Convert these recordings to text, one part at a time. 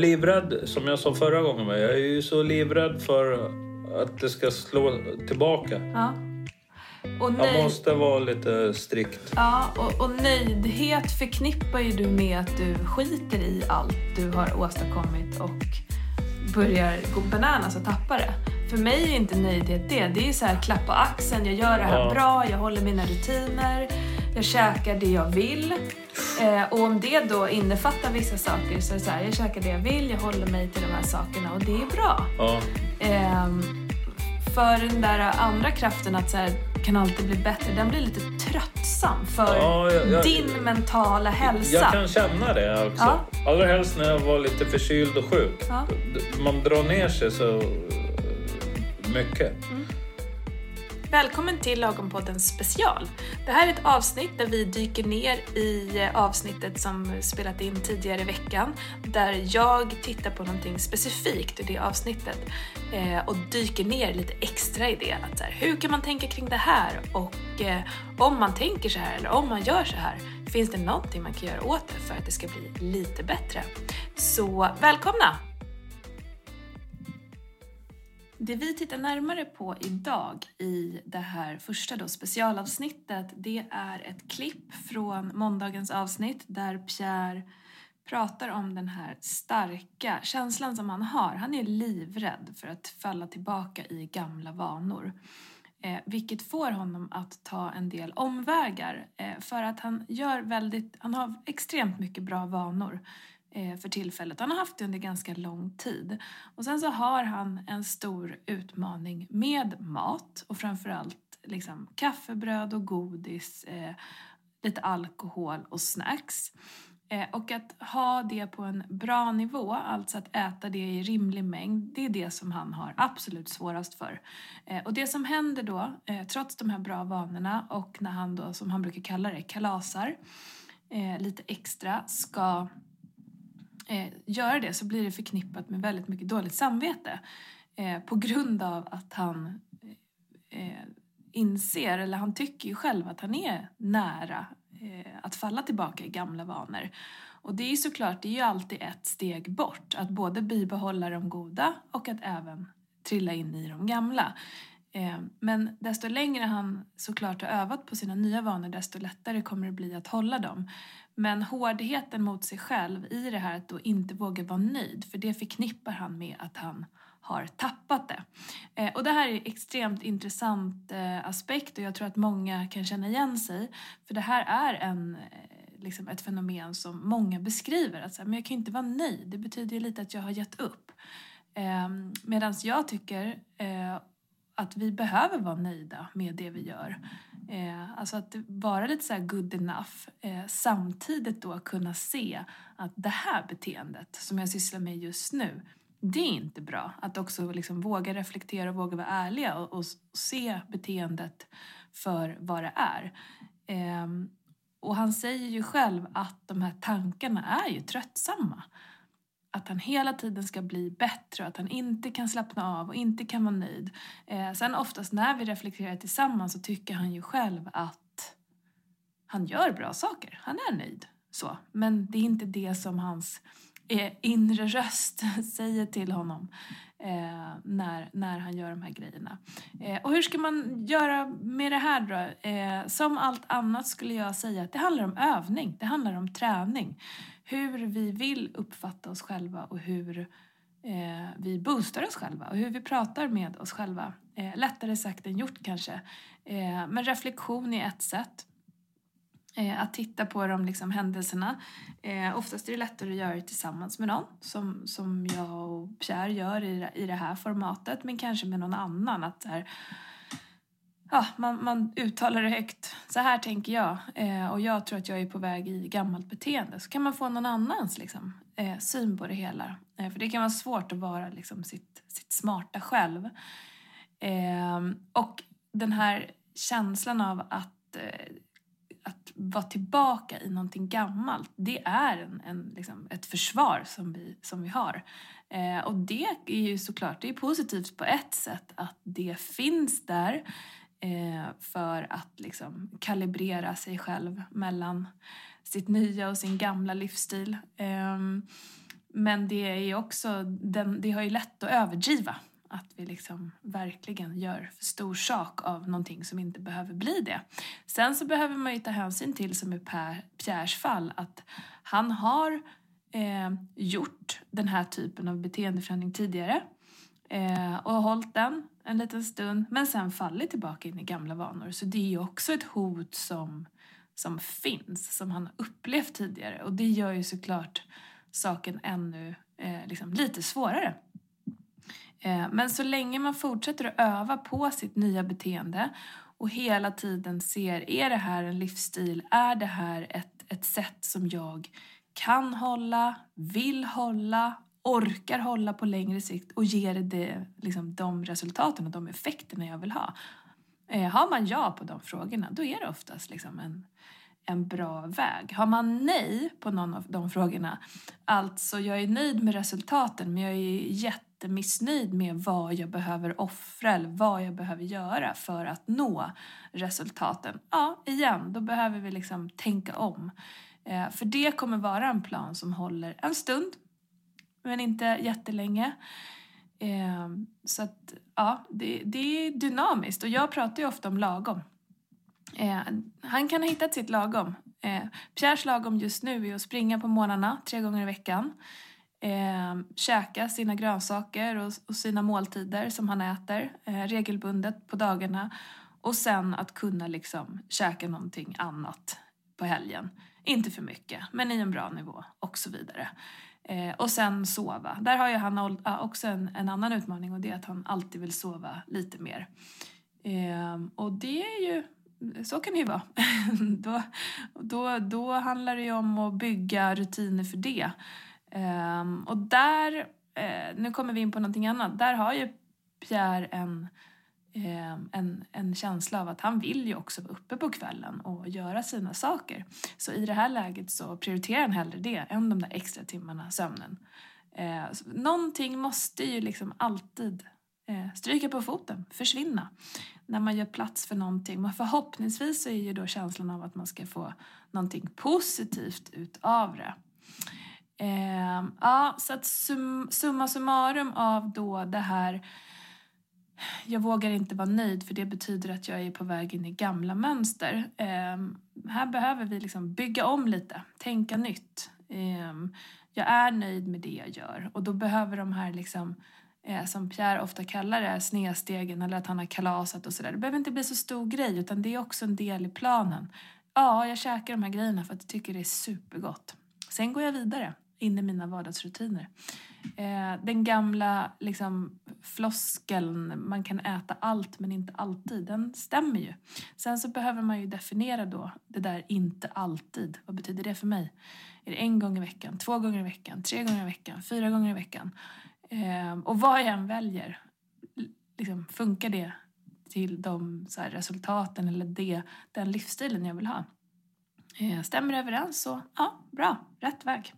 livrädd, som jag sa förra gången, jag är ju så livrädd för att det ska slå tillbaka. Ja. Och Jag nöjd, måste vara lite strikt. ja, och, och nöjdhet förknippar ju du med att du skiter i allt du har åstadkommit och börjar gå bananas och tappa det. För mig är inte nöjdhet det. Det är så här klapp på axeln, jag gör det här Ja. bra, jag håller mina rutiner, jag käkar det jag vill. Eh, och om det då innefattar vissa saker så är det så här, jag käkar det jag vill, jag håller mig till de här sakerna och det är bra. Ja. Ehm, för den där andra kraften att så här, kan alltid bli bättre, den blir lite tröttsam för Ja, jag- jag- din mentala hälsa. Jag kan känna det också. Ja. Allra helst när jag var lite förkyld och sjuk. Ja. Man drar ner sig så eh, mycket. Välkommen till Lagompodden special. Det här är ett avsnitt där vi dyker ner i eh, avsnittet som spelat in tidigare i veckan. Där jag tittar på någonting specifikt i det avsnittet eh, och dyker ner lite extra i det. Att så här, hur kan man tänka kring det här? Och eh, om man tänker så här eller om man gör så här, finns det någonting man kan göra åt det för att det ska bli lite bättre? Så välkomna! Det vi tittar närmare på idag i det här första då specialavsnittet det är ett klipp från måndagens avsnitt där Pierre pratar om den här starka känslan som han har. Han är livrädd för att falla tillbaka i gamla vanor. Eh, vilket får honom att ta en del omvägar eh, för att han gör väldigt, han har extremt mycket bra vanor Eh, för tillfället. Han har haft det under ganska lång tid. Och sen så har han en stor utmaning med mat och framförallt liksom kaffebröd och godis, eh, lite alkohol och snacks. Eh, och att ha det på en bra nivå, alltså att äta det i rimlig mängd, det är det som han har absolut svårast för. Eh, och det som händer då, eh, trots de här bra vanorna och när han då, som han brukar kalla det, kalasar eh, lite extra, ska eh, göra det så blir det förknippat med väldigt mycket dåligt samvete. Eh, på grund av att han eh, eh, inser, eller han tycker ju själv att han är nära eh, att falla tillbaka i gamla vanor. Och det är ju såklart, det är ju alltid ett steg bort. Att både bibehålla de goda och att även trilla in i de gamla. Eh, men desto längre han såklart har övat på sina nya vanor, desto lättare kommer det bli att hålla dem. Men hårdheten mot sig själv i det här att då inte våga vara nöjd, för det förknippar han med att han har tappat det. Eh, och det här är en extremt intressant eh, aspekt och jag tror att många kan känna igen sig. För det här är en, eh, liksom ett fenomen som många beskriver. Att så här, men jag kan inte vara nöjd, det betyder ju lite att jag har gett upp. Ehm, Medan jag tycker eh, att vi behöver vara nöjda med det vi gör. Eh, alltså att vara lite så här good enough. Eh, samtidigt då kunna se att det här beteendet som jag sysslar med just nu, det är inte bra. Att också liksom våga reflektera och våga vara ärliga och, och se beteendet för vad det är. Eh, och han säger ju själv att de här tankarna är ju tröttsamma. Att han hela tiden ska bli bättre och att han inte kan slappna av och inte kan vara nöjd. Eh, sen oftast när vi reflekterar tillsammans så tycker han ju själv att han gör bra saker. Han är nöjd. Så. Men det är inte det som hans Eh, inre röst säger till honom eh, när, när han gör de här grejerna. Eh, och hur ska man göra med det här då? Eh, som allt annat skulle jag säga att det handlar om övning, det handlar om träning. Hur vi vill uppfatta oss själva och hur eh, vi boostar oss själva och hur vi pratar med oss själva. Eh, lättare sagt än gjort kanske. Eh, men reflektion är ett sätt. Eh, att titta på de liksom, händelserna. Eh, oftast är det lättare att göra det tillsammans med någon som, som jag och Pierre gör i, det- i det här formatet men kanske med någon annan. Att här, ja, man, man uttalar det högt. Så här tänker jag eh, och jag tror att jag är på väg i gammalt beteende. Så kan man få någon annans liksom, eh, syn på det hela. Eh, för det kan vara svårt att vara liksom, sitt, sitt smarta själv. Eh, och den här känslan av att, eh, att vara tillbaka i någonting gammalt, det är en, en, liksom, ett försvar som vi, som vi har. Eh, och det är ju såklart det är positivt på ett sätt att det finns där eh, för att liksom kalibrera sig själv mellan sitt nya och sin gamla livsstil. Eh, men det är också, den, det har ju lätt att överdriva. Att vi liksom verkligen gör för stor sak av någonting som inte behöver bli det. Sen så behöver man ju ta hänsyn till, som i per, Pierres fall, att han har eh, gjort den här typen av beteendeförändring tidigare eh, och hållit den en liten stund men sen fallit tillbaka in i gamla vanor. Så det är ju också ett hot som, som finns, som han har upplevt tidigare och det gör ju såklart saken ännu eh, liksom lite svårare. Eh, men så länge man fortsätter att öva på sitt nya beteende och hela tiden ser, är det här en livsstil? Är det här ett, ett sätt som jag kan hålla, vill hålla, orkar hålla på längre sikt och ger det liksom, de resultaten och de effekterna jag vill ha. Eh, har man ja på de frågorna, då är det oftast liksom en, en bra väg. Har man nej på någon av de frågorna, alltså jag är nöjd med resultaten men jag är jättemissnöjd med vad jag behöver offra eller vad jag behöver göra för att nå resultaten. Ja, igen, då behöver vi liksom tänka om. Eh, för det kommer vara en plan som håller en stund, men inte jättelänge. Eh, så att, ja, det, det är dynamiskt och jag pratar ju ofta om lagom. Eh, han kan ha hittat sitt lagom. Eh, Pierres lagom just nu är att springa på morgnarna tre gånger i veckan. Eh, käka sina grönsaker och, och sina måltider som han äter eh, regelbundet på dagarna. Och sen att kunna liksom käka någonting annat på helgen. Inte för mycket, men i en bra nivå och så vidare. Eh, och sen sova. Där har ju han också en, en, annan utmaning och det är att han alltid vill sova lite mer. Eh, och det är ju, så kan det ju vara. då, då, då handlar det ju om att bygga rutiner för det. Um, och där, eh, nu kommer vi in på någonting annat, där har ju Pierre en Eh, en, en känsla av att han vill ju också vara uppe på kvällen och göra sina saker. Så i det här läget så prioriterar han hellre det än de där extra timmarna sömnen. Eh, någonting måste ju liksom alltid Eh, stryka på foten, försvinna när man gör plats för någonting. Men förhoppningsvis så är ju då känslan av att man ska få någonting positivt utav det. Eh, ja, så att sum, summa summarum av då det här jag vågar inte vara nöjd för det betyder att jag är på väg in i gamla mönster. Eh, här behöver vi liksom bygga om lite, tänka nytt. Eh, jag är nöjd med det jag gör och då behöver de här liksom, eh, som Pierre ofta kallar det, snedstegen eller att han har kalasat och sådär. Det behöver inte bli så stor grej utan det är också en del i planen. Ja, jag käkar de här grejerna för att jag tycker det är supergott. Sen går jag vidare in i mina vardagsrutiner. Eh, den gamla liksom, floskeln, man kan äta allt men inte alltid, den stämmer ju. Sen så behöver man ju definiera då det där inte alltid. Vad betyder det för mig? Är det en gång i veckan, två gånger i veckan, tre gånger i veckan, fyra gånger i veckan? Eh, och vad jag än väljer, liksom, funkar det till de så här, resultaten eller det, den livsstilen jag vill ha? Eh, stämmer det överens så, ja, bra, rätt väg.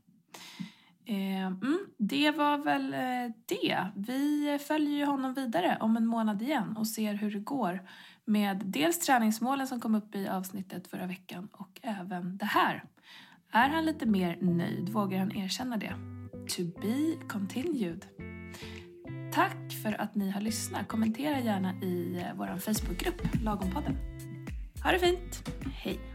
Eh, mm, det var väl eh, det. Vi följer ju honom vidare om en månad igen och ser hur det går med dels träningsmålen som kom upp i avsnittet förra veckan och även det här. Är han lite mer nöjd? Vågar han erkänna det? To be continued. Tack för att ni har lyssnat. Kommentera gärna i eh, vår Facebookgrupp Lagompodden. Ha det fint. Hej!